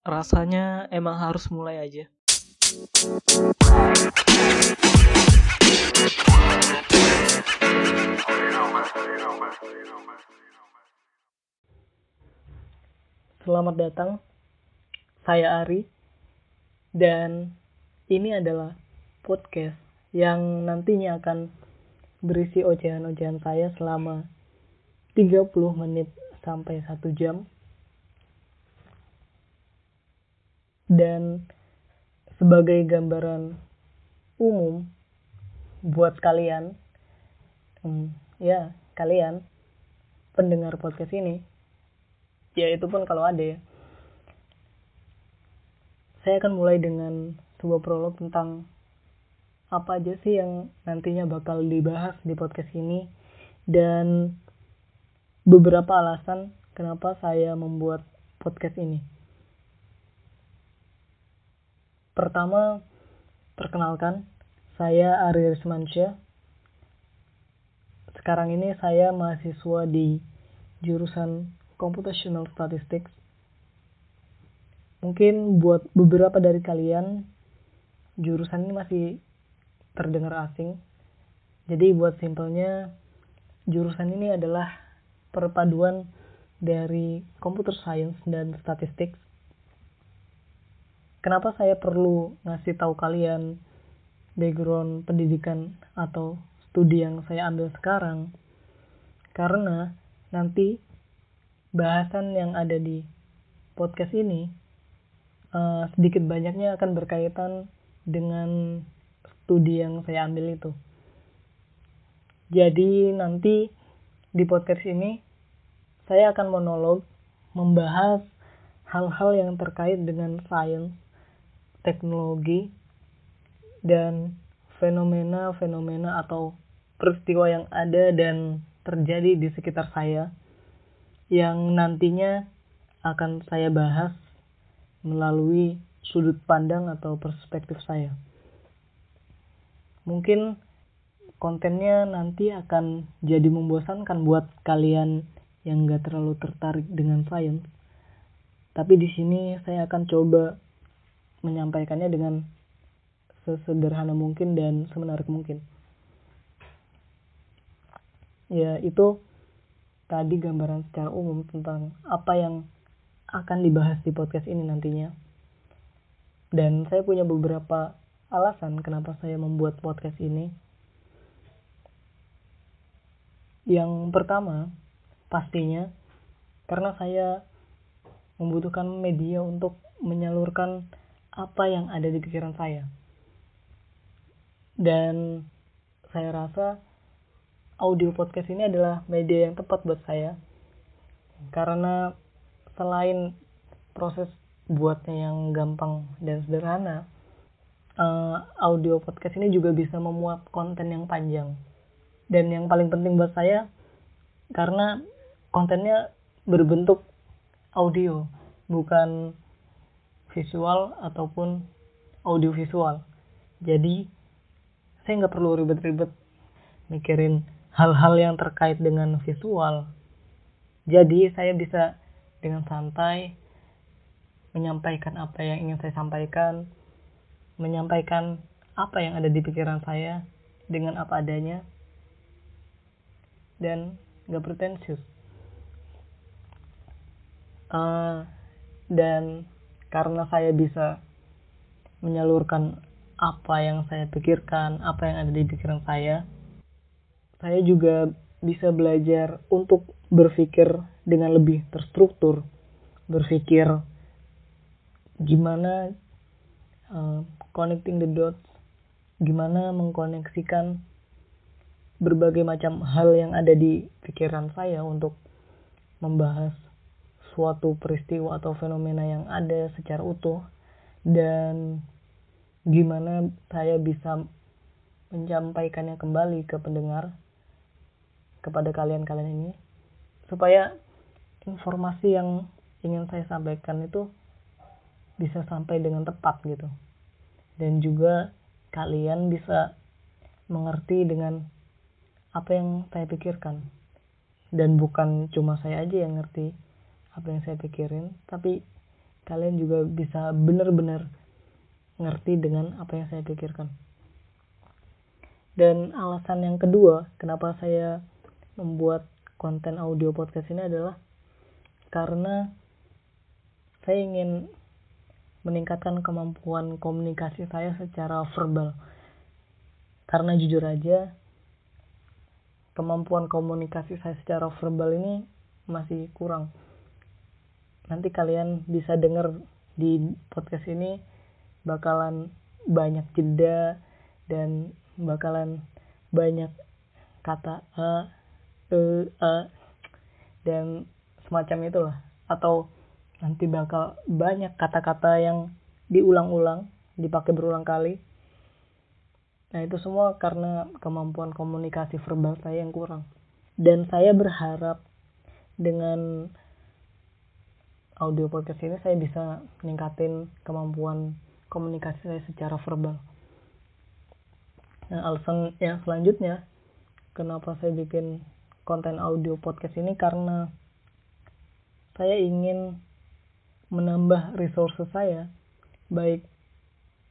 rasanya emang harus mulai aja. Selamat datang, saya Ari, dan ini adalah podcast yang nantinya akan berisi ocehan-ocehan saya selama 30 menit sampai 1 jam. Dan sebagai gambaran umum buat kalian, hmm, ya kalian pendengar podcast ini, ya itu pun kalau ada ya. Saya akan mulai dengan sebuah prolog tentang apa aja sih yang nantinya bakal dibahas di podcast ini dan beberapa alasan kenapa saya membuat podcast ini. Pertama, perkenalkan, saya Ari Rismansyah. Sekarang ini saya mahasiswa di jurusan Computational Statistics. Mungkin buat beberapa dari kalian, jurusan ini masih terdengar asing. Jadi buat simpelnya, jurusan ini adalah perpaduan dari computer science dan statistics kenapa saya perlu ngasih tahu kalian background pendidikan atau studi yang saya ambil sekarang? Karena nanti bahasan yang ada di podcast ini uh, sedikit banyaknya akan berkaitan dengan studi yang saya ambil itu. Jadi nanti di podcast ini saya akan monolog membahas hal-hal yang terkait dengan sains teknologi dan fenomena-fenomena atau peristiwa yang ada dan terjadi di sekitar saya yang nantinya akan saya bahas melalui sudut pandang atau perspektif saya. Mungkin kontennya nanti akan jadi membosankan buat kalian yang gak terlalu tertarik dengan sains. Tapi di sini saya akan coba menyampaikannya dengan sesederhana mungkin dan semenarik mungkin. Ya, itu tadi gambaran secara umum tentang apa yang akan dibahas di podcast ini nantinya. Dan saya punya beberapa alasan kenapa saya membuat podcast ini. Yang pertama, pastinya karena saya membutuhkan media untuk menyalurkan apa yang ada di pikiran saya. Dan saya rasa audio podcast ini adalah media yang tepat buat saya. Karena selain proses buatnya yang gampang dan sederhana, uh, audio podcast ini juga bisa memuat konten yang panjang. Dan yang paling penting buat saya, karena kontennya berbentuk audio, bukan visual ataupun audiovisual. Jadi saya nggak perlu ribet-ribet mikirin hal-hal yang terkait dengan visual. Jadi saya bisa dengan santai menyampaikan apa yang ingin saya sampaikan, menyampaikan apa yang ada di pikiran saya dengan apa adanya, dan nggak pretensius. Uh, dan karena saya bisa menyalurkan apa yang saya pikirkan, apa yang ada di pikiran saya, saya juga bisa belajar untuk berpikir dengan lebih terstruktur, berpikir gimana uh, connecting the dots, gimana mengkoneksikan berbagai macam hal yang ada di pikiran saya untuk membahas suatu peristiwa atau fenomena yang ada secara utuh dan gimana saya bisa menyampaikannya kembali ke pendengar kepada kalian-kalian ini supaya informasi yang ingin saya sampaikan itu bisa sampai dengan tepat gitu. Dan juga kalian bisa mengerti dengan apa yang saya pikirkan. Dan bukan cuma saya aja yang ngerti apa yang saya pikirin tapi kalian juga bisa benar-benar ngerti dengan apa yang saya pikirkan. Dan alasan yang kedua, kenapa saya membuat konten audio podcast ini adalah karena saya ingin meningkatkan kemampuan komunikasi saya secara verbal. Karena jujur aja, kemampuan komunikasi saya secara verbal ini masih kurang. Nanti kalian bisa dengar di podcast ini bakalan banyak jeda dan bakalan banyak kata a e a dan semacam itulah. Atau nanti bakal banyak kata-kata yang diulang-ulang dipakai berulang kali. Nah itu semua karena kemampuan komunikasi verbal saya yang kurang. Dan saya berharap dengan audio podcast ini saya bisa meningkatin kemampuan komunikasi saya secara verbal. Nah, alasan yang selanjutnya kenapa saya bikin konten audio podcast ini karena saya ingin menambah resource saya baik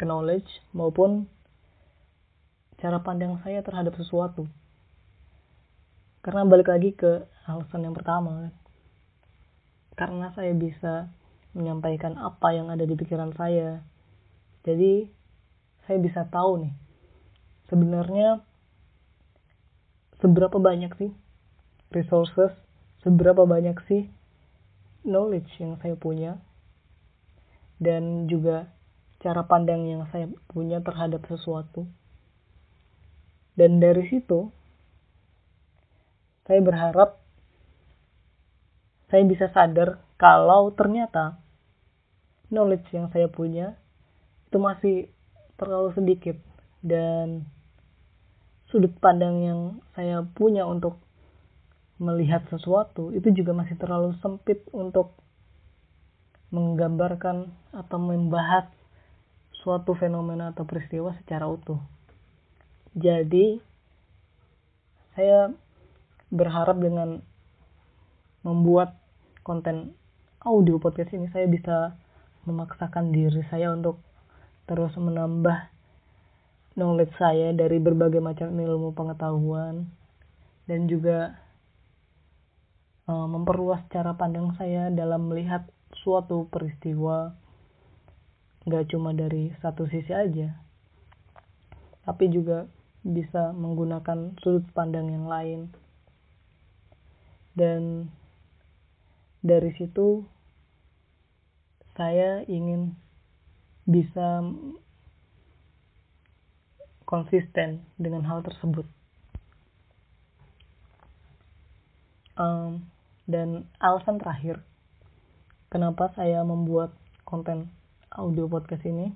knowledge maupun cara pandang saya terhadap sesuatu. Karena balik lagi ke alasan yang pertama karena saya bisa menyampaikan apa yang ada di pikiran saya. Jadi saya bisa tahu nih sebenarnya seberapa banyak sih resources, seberapa banyak sih knowledge yang saya punya dan juga cara pandang yang saya punya terhadap sesuatu. Dan dari situ saya berharap saya bisa sadar kalau ternyata knowledge yang saya punya itu masih terlalu sedikit dan sudut pandang yang saya punya untuk melihat sesuatu itu juga masih terlalu sempit untuk menggambarkan atau membahas suatu fenomena atau peristiwa secara utuh. Jadi, saya berharap dengan membuat konten audio podcast ini saya bisa memaksakan diri saya untuk terus menambah knowledge saya dari berbagai macam ilmu pengetahuan dan juga uh, memperluas cara pandang saya dalam melihat suatu peristiwa nggak cuma dari satu sisi aja tapi juga bisa menggunakan sudut pandang yang lain. Dan dari situ saya ingin bisa konsisten dengan hal tersebut. Um, dan alasan terakhir kenapa saya membuat konten audio podcast ini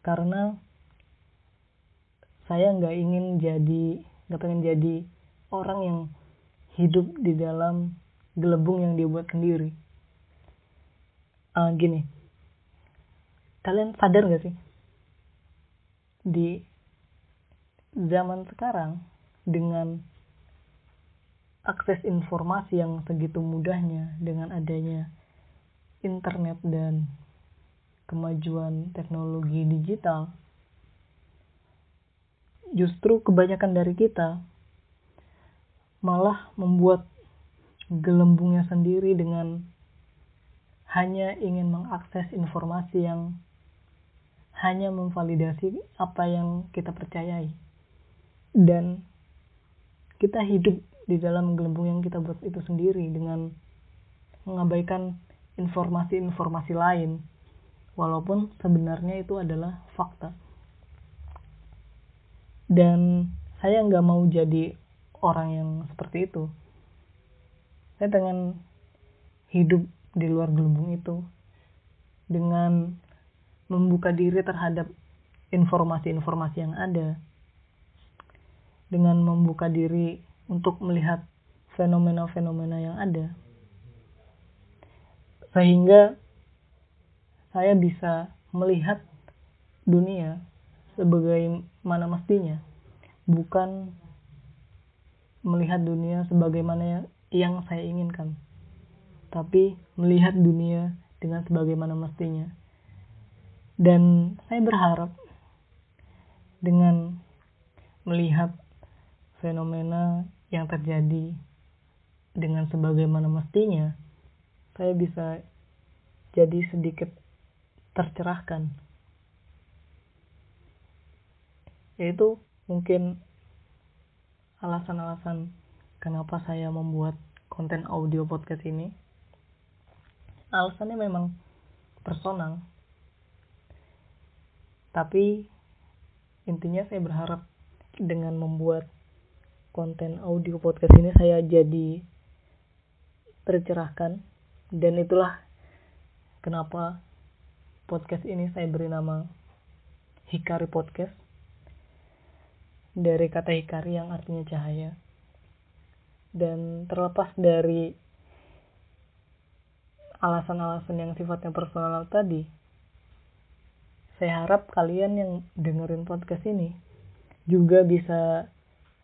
karena saya nggak ingin jadi nggak pengen jadi orang yang hidup di dalam gelembung yang dia buat sendiri. Uh, gini. Kalian sadar gak sih? Di zaman sekarang dengan akses informasi yang segitu mudahnya dengan adanya internet dan kemajuan teknologi digital justru kebanyakan dari kita malah membuat gelembungnya sendiri dengan hanya ingin mengakses informasi yang hanya memvalidasi apa yang kita percayai. Dan kita hidup di dalam gelembung yang kita buat itu sendiri dengan mengabaikan informasi-informasi lain. Walaupun sebenarnya itu adalah fakta. Dan saya nggak mau jadi orang yang seperti itu saya pengen hidup di luar gelembung itu dengan membuka diri terhadap informasi-informasi yang ada dengan membuka diri untuk melihat fenomena-fenomena yang ada sehingga saya bisa melihat dunia sebagai mana mestinya bukan melihat dunia sebagaimana yang saya inginkan, tapi melihat dunia dengan sebagaimana mestinya. Dan saya berharap dengan melihat fenomena yang terjadi dengan sebagaimana mestinya, saya bisa jadi sedikit tercerahkan. Yaitu mungkin alasan-alasan kenapa saya membuat konten audio podcast ini. Alasannya memang personal. Tapi intinya saya berharap dengan membuat konten audio podcast ini saya jadi tercerahkan dan itulah kenapa podcast ini saya beri nama Hikari Podcast dari kata Hikari yang artinya cahaya dan terlepas dari alasan-alasan yang sifatnya personal tadi saya harap kalian yang dengerin podcast ini juga bisa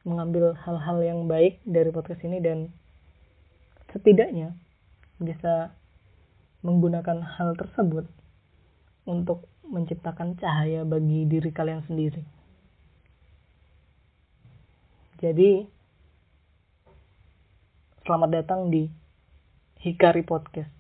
mengambil hal-hal yang baik dari podcast ini dan setidaknya bisa menggunakan hal tersebut untuk menciptakan cahaya bagi diri kalian sendiri. Jadi, selamat datang di Hikari Podcast.